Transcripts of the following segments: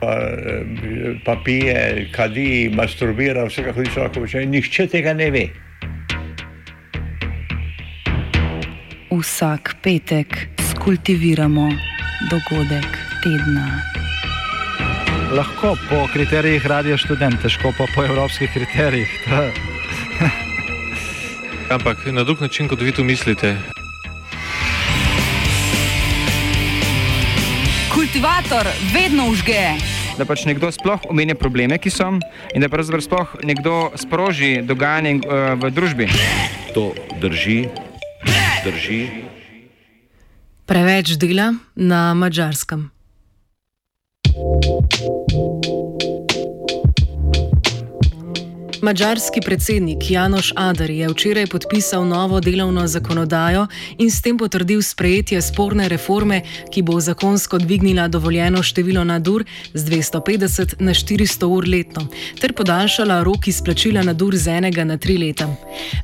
Pa, pa pije, kadi, masturbira, vse kako ti lahko reče. Nihče tega ne ve. Vsak petek skultiviramo dogodek tedna. Lahko po kriterijih radio študent, težko pa po evropskih kriterijih. Ampak na drug način, kot vi tu mislite. Kultivator vedno užge. Da pač nekdo sploh omenja probleme, ki so, in da pravzaprav sploh nekdo sproži dogajanje uh, v družbi. To drži, drži. Preveč dela na mačarskem. Mačarski predsednik Janoš Adar je včeraj podpisal novo delovno zakonodajo in s tem potrdil sprejetje sporne reforme, ki bo zakonsko dvignila dovoljeno število nadur z 250 na 400 ur letno, ter podaljšala rok izplačila nadur z enega na tri leta.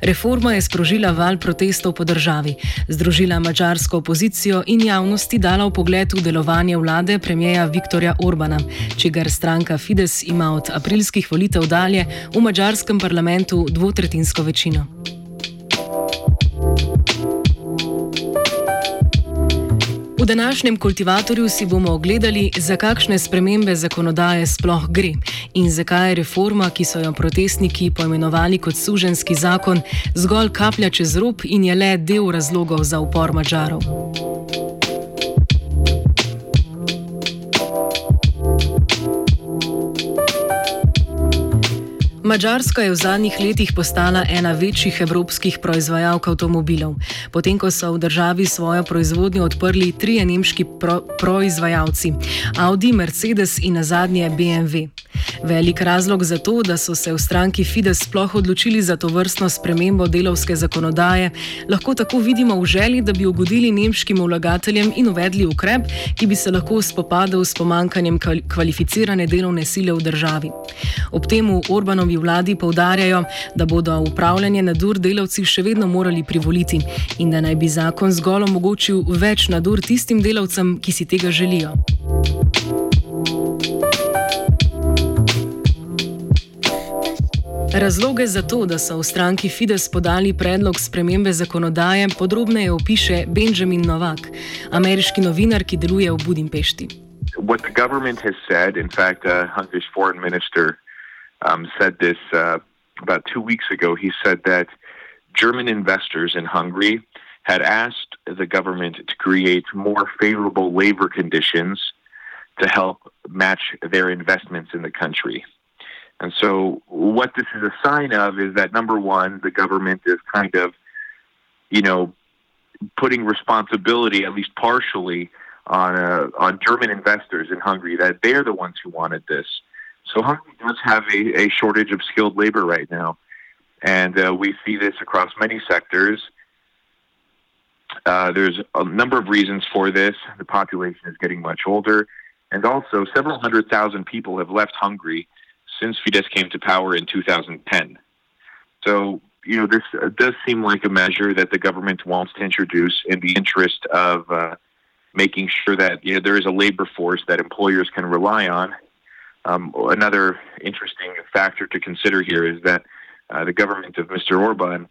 Reforma je sprožila val protestov po državi, združila mačarsko opozicijo in javnosti dala v pogled v delovanje vlade premijeja Viktorja Orbana, čigar stranka Fides ima od aprilskih volitev dalje v Mađarskem parlamentu dvotretinsko večino. V današnjem kultivatorju si bomo ogledali, za kakšne spremembe zakonodaje sploh gre in zakaj je reforma, ki so jo protestniki poimenovali kot suženski zakon, zgolj kaplja čez rob in je le del razlogov za upor Mačarov. Mačarska je v zadnjih letih postala ena večjih evropskih proizvajalk avtomobilov. Potem, ko so v državi svojo proizvodnjo odprli trije nemški pro proizvajalci: Audi, Mercedes in na zadnje BMW. Velik razlog za to, da so se v stranki Fides sploh odločili za to vrstno spremembo delovske zakonodaje, lahko tako vidimo v želji, da bi ugodili nemškim vlagateljem in uvedli ukrep, ki bi se lahko spopadal s pomankanjem kvalificirane delovne sile v državi. Ob tem v Orbanovi vladi povdarjajo, da bodo upravljanje nadur delavci še vedno morali privoliti in da naj bi zakon zgolj omogočil več nadur tistim delavcem, ki si tega želijo. Razloge za to, da so v stranki Fides podali predlog spremembe zakonodaje, podrobneje opiše Benjamin Novak, ameriški novinar, ki deluje v Budimpešti. What the government has said, in fact, uh, Hungary's foreign minister um, said this uh, about two weeks ago. He said that German investors in Hungary had asked the government to create more favorable labor conditions to help match their investments in the country. And so, what this is a sign of is that number one, the government is kind of, you know, putting responsibility, at least partially, on uh, on German investors in Hungary that they're the ones who wanted this. So Hungary does have a, a shortage of skilled labor right now, and uh, we see this across many sectors. Uh, there's a number of reasons for this. The population is getting much older, and also several hundred thousand people have left Hungary since Fidesz came to power in 2010. So, you know, this uh, does seem like a measure that the government wants to introduce in the interest of uh, making sure that you know, there is a labor force that employers can rely on. Um, another interesting factor to consider here is that uh, the government of Mr. Orban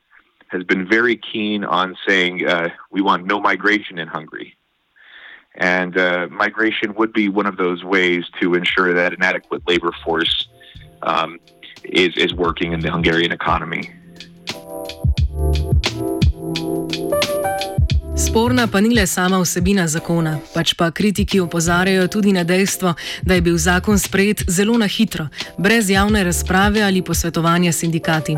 has been very keen on saying uh, we want no migration in Hungary. And uh, migration would be one of those ways to ensure that an adequate labor force um, is is working in the Hungarian economy. Sporna pa ni le sama vsebina zakona, pač pa kritiki opozarjajo tudi na dejstvo, da je bil zakon sprejet zelo na hitro, brez javne razprave ali posvetovanja s sindikati.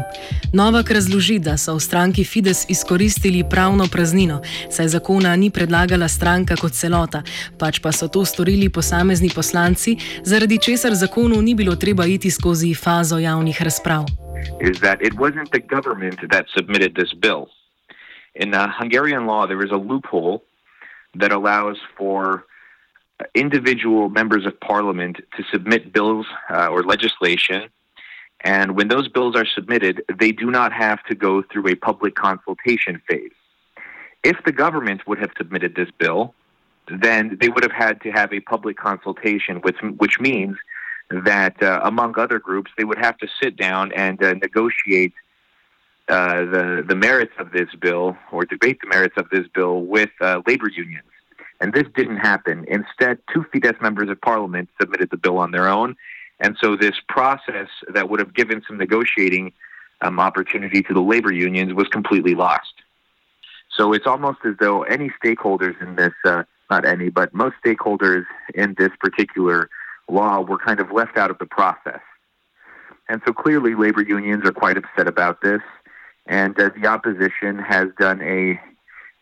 Novak razloži, da so v stranki Fides izkoristili pravno praznino, saj zakona ni predlagala stranka kot celota, pač pa so to storili posamezni poslanci, zaradi česar zakonu ni bilo treba iti skozi fazo javnih razprav. Is that it wasn't the government that submitted this bill. In uh, Hungarian law, there is a loophole that allows for individual members of parliament to submit bills uh, or legislation. And when those bills are submitted, they do not have to go through a public consultation phase. If the government would have submitted this bill, then they would have had to have a public consultation, which, which means that, uh, among other groups, they would have to sit down and uh, negotiate uh, the the merits of this bill or debate the merits of this bill with uh, labor unions. And this didn't happen. Instead, two Fidesz members of parliament submitted the bill on their own. And so this process that would have given some negotiating um, opportunity to the labor unions was completely lost. So it's almost as though any stakeholders in this, uh, not any, but most stakeholders in this particular law were kind of left out of the process. And so clearly labor unions are quite upset about this and uh, the opposition has done a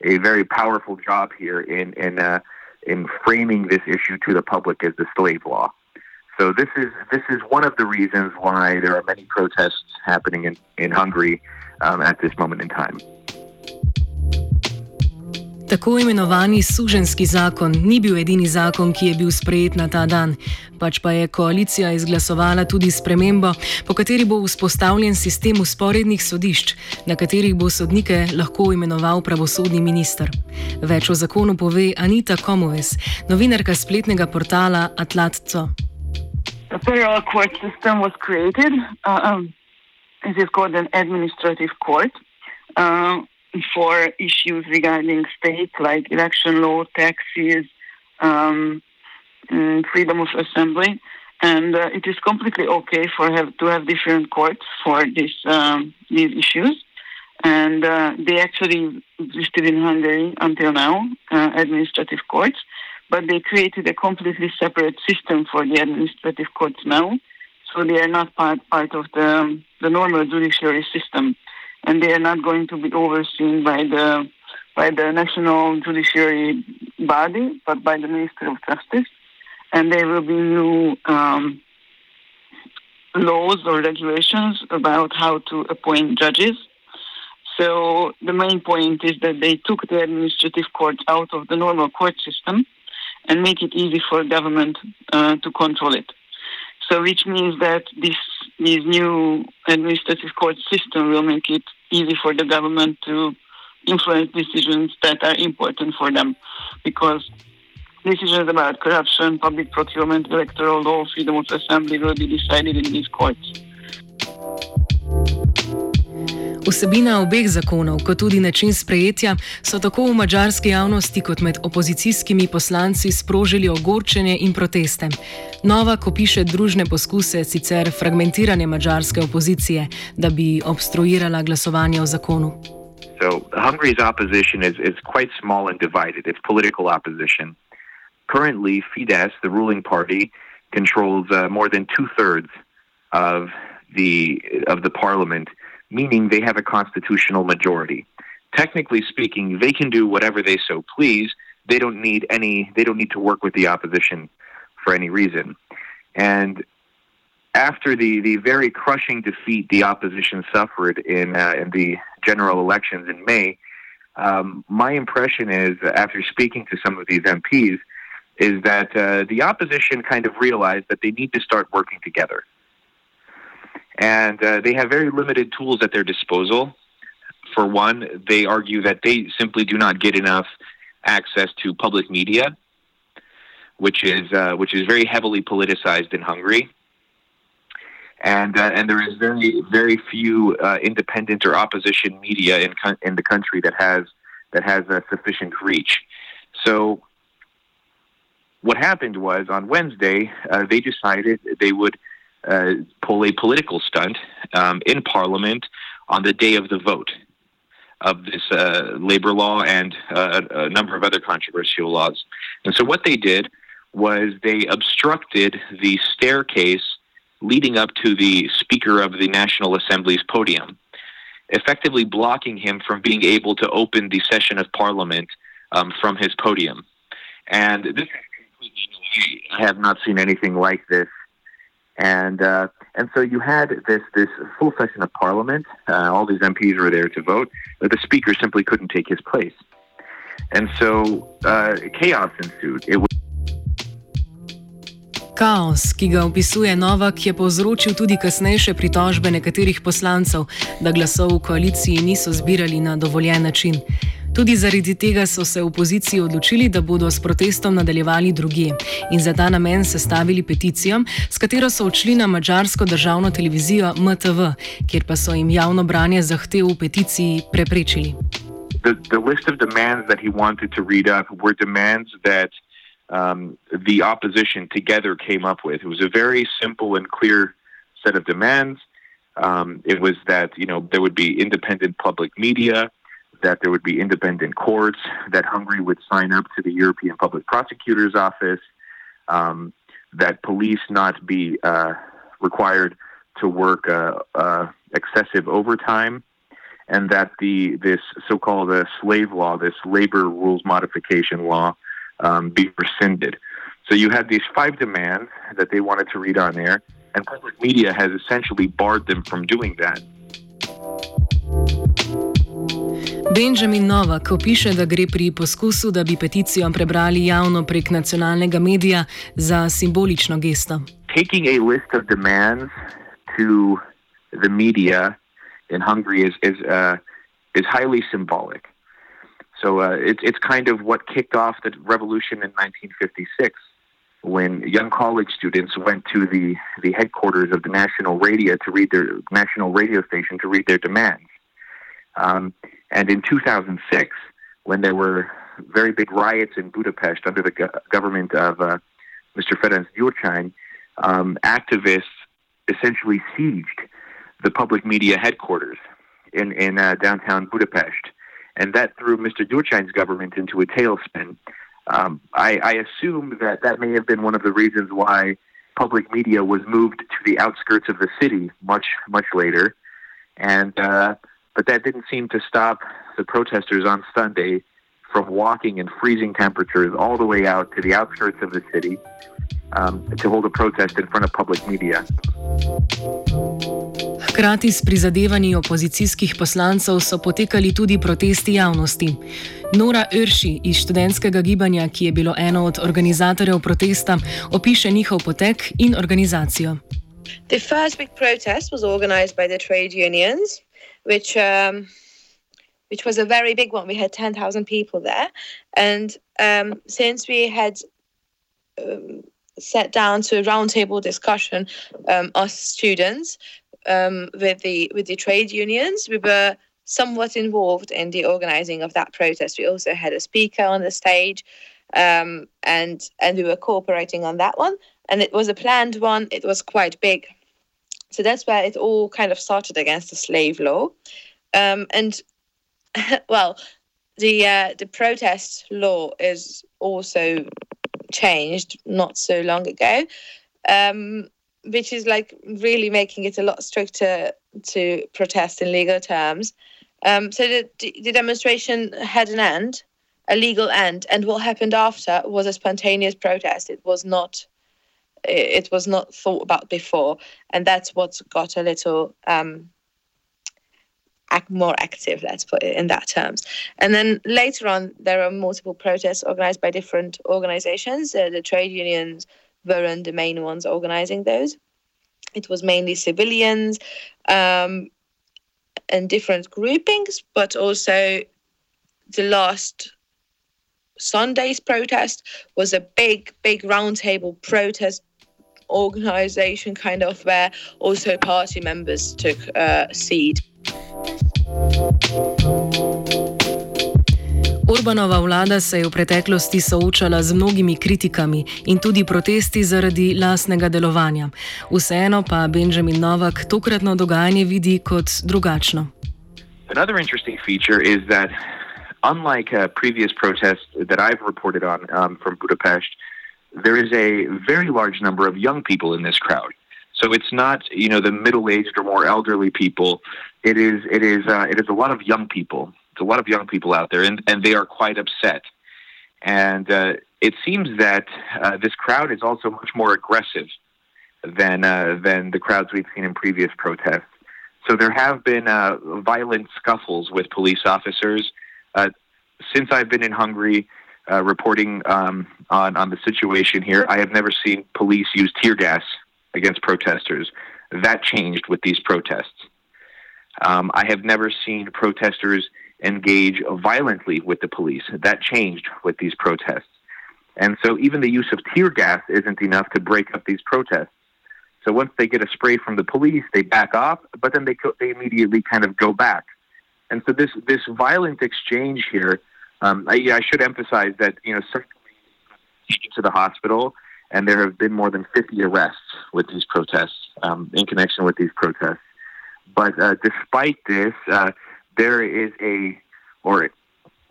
a very powerful job here in in uh, in framing this issue to the public as the slave law. So this is this is one of the reasons why there are many protests happening in in Hungary um, at this moment in time. Tako imenovani suženski zakon ni bil edini zakon, ki je bil sprejet na ta dan, pač pa je koalicija izglasovala tudi spremembo, po kateri bo vzpostavljen sistem usporednih sodišč, na katerih bo sodnike lahko imenoval pravosodni minister. Več o zakonu pove Anita Komoves, novinarka spletnega portala Atlatco. The federal court system was created. Uh, um, it is called an administrative court. Uh, for issues regarding state like election law, taxes, um, mm, freedom of assembly, and uh, it is completely okay for have to have different courts for this um, these issues. And uh, they actually existed in Hungary until now, uh, administrative courts, but they created a completely separate system for the administrative courts now, so they are not part part of the the normal judiciary system and they are not going to be overseen by the by the national judiciary body, but by the Ministry of Justice. And there will be new um, laws or regulations about how to appoint judges. So the main point is that they took the administrative court out of the normal court system and make it easy for government uh, to control it. So, which means that this this new administrative court system will make it easy for the government to influence decisions that are important for them, because decisions about corruption, public procurement, electoral law, freedom of assembly will be decided in these courts. Vsebina obeh zakonov, kot tudi način sprejetja, so tako v mačarski javnosti kot med opozicijskimi poslanci sprožili ogorčenje in proteste. Nova, ko piše družne poskuse, sicer fragmentirane mačarske opozicije, da bi obstruirala glasovanje o zakonu. So, Hungary's opposition is, is quite small and divided. It's political opposition. Currently, Fidesz, the ruling party, controls uh, more than two thirds of the of the parliament. Meaning they have a constitutional majority. Technically speaking, they can do whatever they so please. They don't need any. They don't need to work with the opposition for any reason. And after the, the very crushing defeat the opposition suffered in uh, in the general elections in May, um, my impression is, after speaking to some of these MPs, is that uh, the opposition kind of realized that they need to start working together and uh, they have very limited tools at their disposal. For one, they argue that they simply do not get enough access to public media, which is uh, which is very heavily politicized in Hungary, and uh, and there is very very few uh, independent or opposition media in in the country that has that has a sufficient reach. So. What happened was on Wednesday, uh, they decided they would uh, pull a political stunt um, in Parliament on the day of the vote. of this uh, labor law and uh, a number of other controversial laws. And so what they did was they obstructed the staircase leading up to the Speaker of the National Assembly's podium, effectively blocking him from being able to open the session of Parliament um, from his podium. And this I have not seen anything like this. And uh, and so you had this this full session of Parliament. Uh, all these MPs were there to vote, but the Speaker simply couldn't take his place. And so uh, chaos ensued. It was Kaos, ki ga opisuje Novak, je povzročil tudi kasnejše pritožbe nekaterih poslancev, da glasov v koaliciji niso zbirali na dovoljen način. Tudi zaradi tega so se v opoziciji odločili, da bodo s protestom nadaljevali druge in za ta namen sestavili peticijo, s katero so odšli na mačarsko državno televizijo MTV, kjer pa so jim javno branje zahtev v peticiji preprečili. The, the list of demands that he wanted to read up were demands that um, the opposition together came up with. It was a very simple and clear set of demands. Um, it was that you know there would be independent public media, that there would be independent courts, that Hungary would sign up to the European Public Prosecutor's Office, um, that police not be uh, required to work uh, uh, excessive overtime, and that the this so-called uh, slave law, this labor rules modification law, um, be rescinded. So you had these five demands that they wanted to read on air, and public media has essentially barred them from doing that. Benjamin Novak opiše, da gre pri poskusu, da bi peticijo prebrali javno prek nacionalnega medija za simbolično gesto. Taking a list of demands to the media in Hungary is, is, uh, is highly symbolic. So uh, it's it's kind of what kicked off the revolution in 1956, when young college students went to the the headquarters of the national radio to read their national radio station to read their demands. Um, and in 2006, when there were very big riots in Budapest under the go- government of uh, Mr. Ferenc Gyurcsány, um, activists essentially sieged the public media headquarters in in uh, downtown Budapest and that threw Mr. Gyurcsány's government into a tailspin. Um, I, I assume that that may have been one of the reasons why public media was moved to the outskirts of the city much much later, and uh, but that didn't seem to stop the protesters on Sunday from walking in freezing temperatures all the way out to the outskirts of the city um, to hold a protest in front of public media. Hkrati s prizadevanji opozicijskih poslancev so potekali tudi protesti javnosti. Nora Irši iz študentskega gibanja, ki je bilo eno od organizatorjev protesta, opiše njihov potek in organizacijo. The first big protest was organized by the trade unions, which um, which was a very big one. We had 10,000 people there. And um, since we had um, sat down to a roundtable discussion, um, us students, um, with the with the trade unions. We were somewhat involved in the organizing of that protest. We also had a speaker on the stage, um, and and we were cooperating on that one. And it was a planned one. It was quite big, so that's where it all kind of started against the slave law, um, and well, the uh, the protest law is also changed not so long ago. Um, which is like really making it a lot stricter to protest in legal terms. Um, so the, the demonstration had an end, a legal end, and what happened after was a spontaneous protest. It was not, it was not thought about before, and that's what got a little um, act more active. Let's put it in that terms. And then later on, there are multiple protests organized by different organizations, uh, the trade unions weren't the main ones organizing those. It was mainly civilians um, and different groupings, but also the last Sunday's protest was a big, big roundtable protest organization, kind of where also party members took a uh, seat. Orbanova vlada se je v preteklosti soočala z mnogimi kritikami in tudi protesti zaradi lasnega delovanja. Vseeno pa Benjamin Novak tokratno dogajanje vidi kot drugačno. Another interesting feature is that, unlike uh, previous protests that I've reported on um, from Budapest, there is a very large number of young people in this crowd. So it's not, you know, the middle-aged or more elderly people. It is, it is, uh, it is a lot of young people. It's a lot of young people out there, and, and they are quite upset. And uh, it seems that uh, this crowd is also much more aggressive than uh, than the crowds we've seen in previous protests. So there have been uh, violent scuffles with police officers. Uh, since I've been in Hungary uh, reporting um, on, on the situation here, I have never seen police use tear gas against protesters. That changed with these protests. Um, I have never seen protesters engage violently with the police. That changed with these protests. And so even the use of tear gas isn't enough to break up these protests. So once they get a spray from the police, they back off, but then they they immediately kind of go back. And so this this violent exchange here, um, I, I, should emphasize that you know certainly taken to the hospital, and there have been more than 50 arrests with these protests um, in connection with these protests. But uh, despite this, uh, there is a or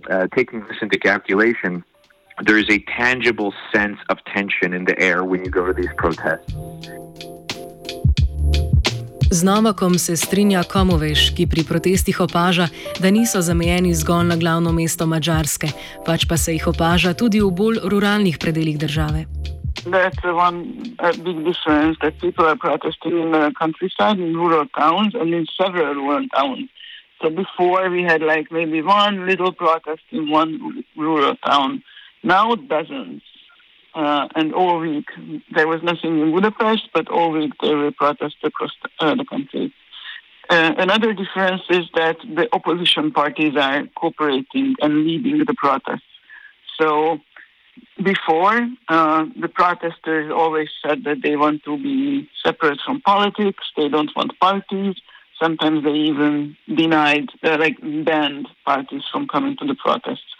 uh, taking this into calculation, there is a tangible sense of tension in the air when you go to these protests. Z Novakom se strinja Komoveš, ki pri protestih opaža, da niso zamejeni zgolj na glavno mesto Mačarske, pač pa se jih opaža tudi v bolj ruralnih predeljih države. That's one uh, big difference that people are protesting in the countryside, in rural towns, and in several rural towns. So before we had like maybe one little protest in one rural town. Now dozens. Uh, and all week there was nothing in Budapest, but all week there were protests across the, uh, the country. Uh, another difference is that the opposition parties are cooperating and leading the protests. So before, uh, the protesters always said that they want to be separate from politics, they don't want parties. Sometimes they even denied, uh, like banned parties from coming to the protests.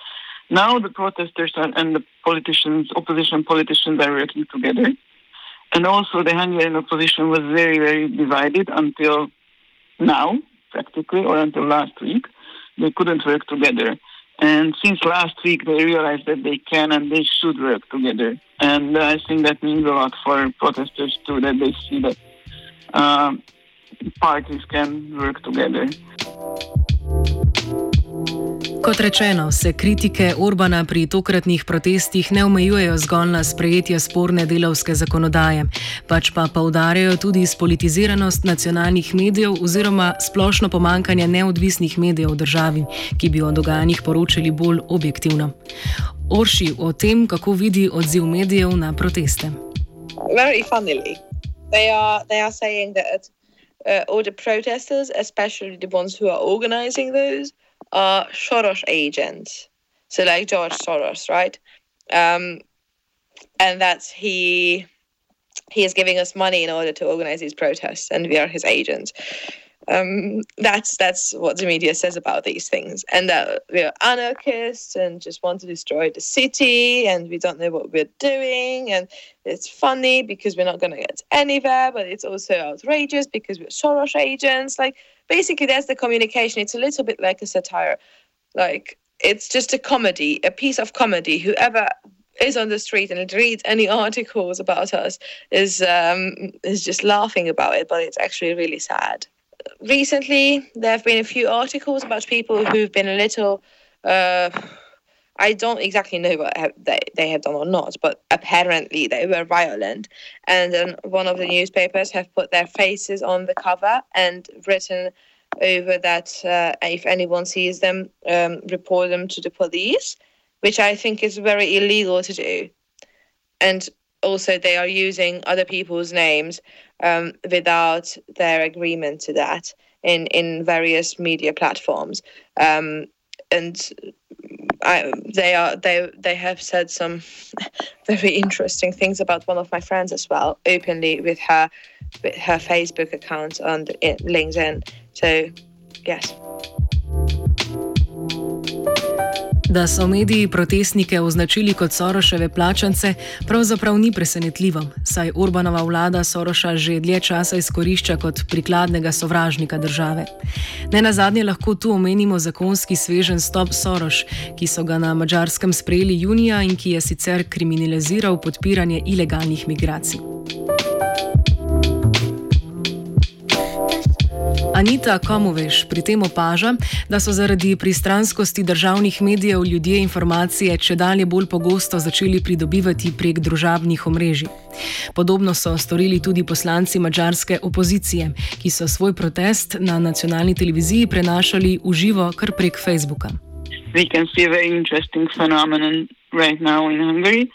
Now the protesters and the politicians, opposition politicians, are working together. And also the Hungarian opposition was very, very divided until now, practically, or until last week. They couldn't work together. And since last week, they realized that they can and they should work together. And I think that means a lot for protesters too, that they see that uh, parties can work together. Kot rečeno, se kritike Orbana pri tokratnih protestih ne omejujejo zgolj na sprejetje sporne delovske zakonodaje, pač pa poudarjajo tudi spolitiziranost nacionalnih medijev oziroma splošno pomankanje neodvisnih medijev v državi, ki bi o dogajanjih poročali bolj objektivno. Orši o tem, kako vidi odziv medijev na proteste. Very funnily, they are, they are saying that uh, all the protesters, especially the ones who are organizing those, are Soros agents. So like George Soros, right? Um, and that's he he is giving us money in order to organize these protests, and we are his agents. Um, that's that's what the media says about these things, and that we are anarchists and just want to destroy the city, and we don't know what we're doing, and it's funny because we're not going to get anywhere, but it's also outrageous because we're Soros agents. Like basically that's the communication. It's a little bit like a satire. Like it's just a comedy, a piece of comedy. Whoever is on the street and reads any articles about us is um, is just laughing about it, but it's actually really sad. Recently, there have been a few articles about people who've been a little. Uh, I don't exactly know what they, they have done or not, but apparently they were violent. And um, one of the newspapers have put their faces on the cover and written over that uh, if anyone sees them, um, report them to the police, which I think is very illegal to do. And also, they are using other people's names um, without their agreement to that in, in various media platforms. Um, and I, they are they they have said some very interesting things about one of my friends as well openly with her with her Facebook account on LinkedIn. So, yes. Da so mediji protestnike označili kot Soroševe plačance, pravzaprav ni presenetljivo, saj Orbanova vlada Soroša že dlje časa izkorišča kot prikladnega sovražnika države. Ne na zadnje lahko tu omenimo zakonski svežen Stop Soroš, ki so ga na mačarskem sprejeli junija in ki je sicer kriminaliziral podpiranje ilegalnih migracij. Anita Komoveš pri tem opaža, da so zaradi pristranskosti državnih medijev ljudje informacije če dalje bolj pogosto začeli pridobivati prek družabnih omrežij. Podobno so storili tudi poslanci mačarske opozicije, ki so svoj protest na nacionalni televiziji prenašali v živo kar prek Facebooka. We can see a very interesting phenomenon right now in Hungary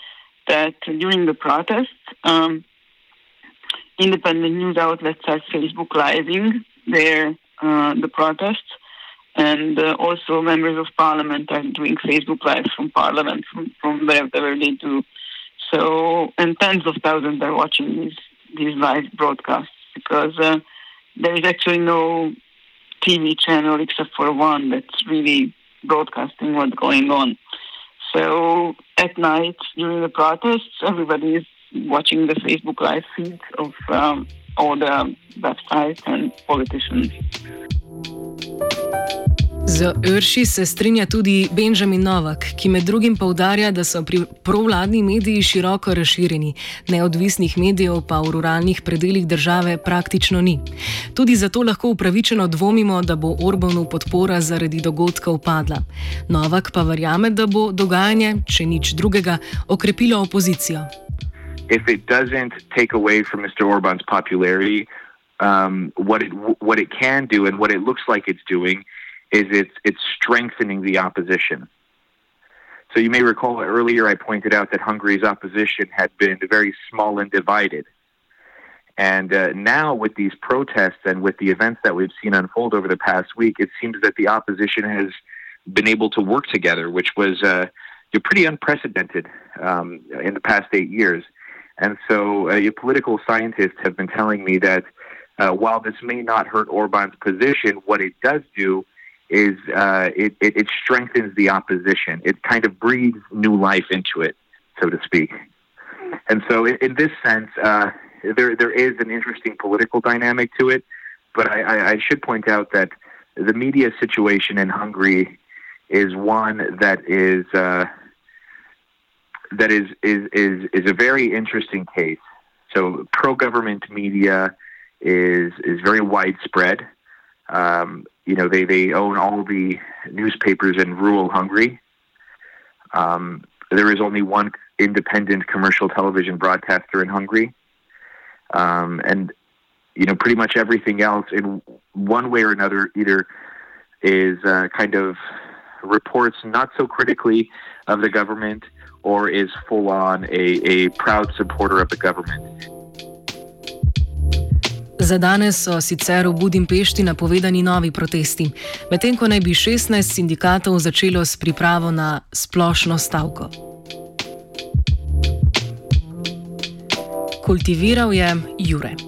that during the protests, um, independent news outlets are Facebook living their uh, the protests, and uh, also members of parliament are doing Facebook lives from parliament from, from wherever they do. So, and tens of thousands are watching these these live broadcasts because uh, there is actually no TV channel except for one that's really broadcasting what's going on. So at night during the protests, everybody is watching the Facebook live feed of um, all the websites and politicians. Z Urši se strinja tudi Benjamin Novak, ki med drugim povdarja, da so provladni mediji široko razširjeni, neodvisnih medijev pa v ruralnih predeljih države praktično ni. Tudi zato lahko upravičeno dvomimo, da bo Orbanu podpora zaradi dogodka upadla. Novak pa verjame, da bo dogajanje, če nič drugega, okrepilo opozicijo. If it doesn't take away from Mr. Orban's popularity, um, what it what it can do and what it looks like it's doing is it's it's strengthening the opposition. So you may recall earlier I pointed out that Hungary's opposition had been very small and divided. And uh, now, with these protests and with the events that we've seen unfold over the past week, it seems that the opposition has been able to work together, which was uh, pretty unprecedented um, in the past eight years. And so, uh, political scientists have been telling me that uh, while this may not hurt Orban's position, what it does do is uh, it, it, it, strengthens the opposition. It kind of breathes new life into it, so to speak. And so, in, in this sense, uh, there there is an interesting political dynamic to it. But I, I, I should point out that the media situation in Hungary is one that is uh, that is is is is a very interesting case. So pro government media is is very widespread. Um, you know, they they own all the newspapers in rural Hungary. Um, there is only one independent commercial television broadcaster in Hungary, um, and you know, pretty much everything else in one way or another either is uh, kind of reports not so critically of the government or is full on a, a proud supporter of the government. Za danes so sicer v Budimpešti napovedani novi protesti, medtem ko naj bi 16 sindikatov začelo s pripravo na splošno stavko. Kultiviral je Jure.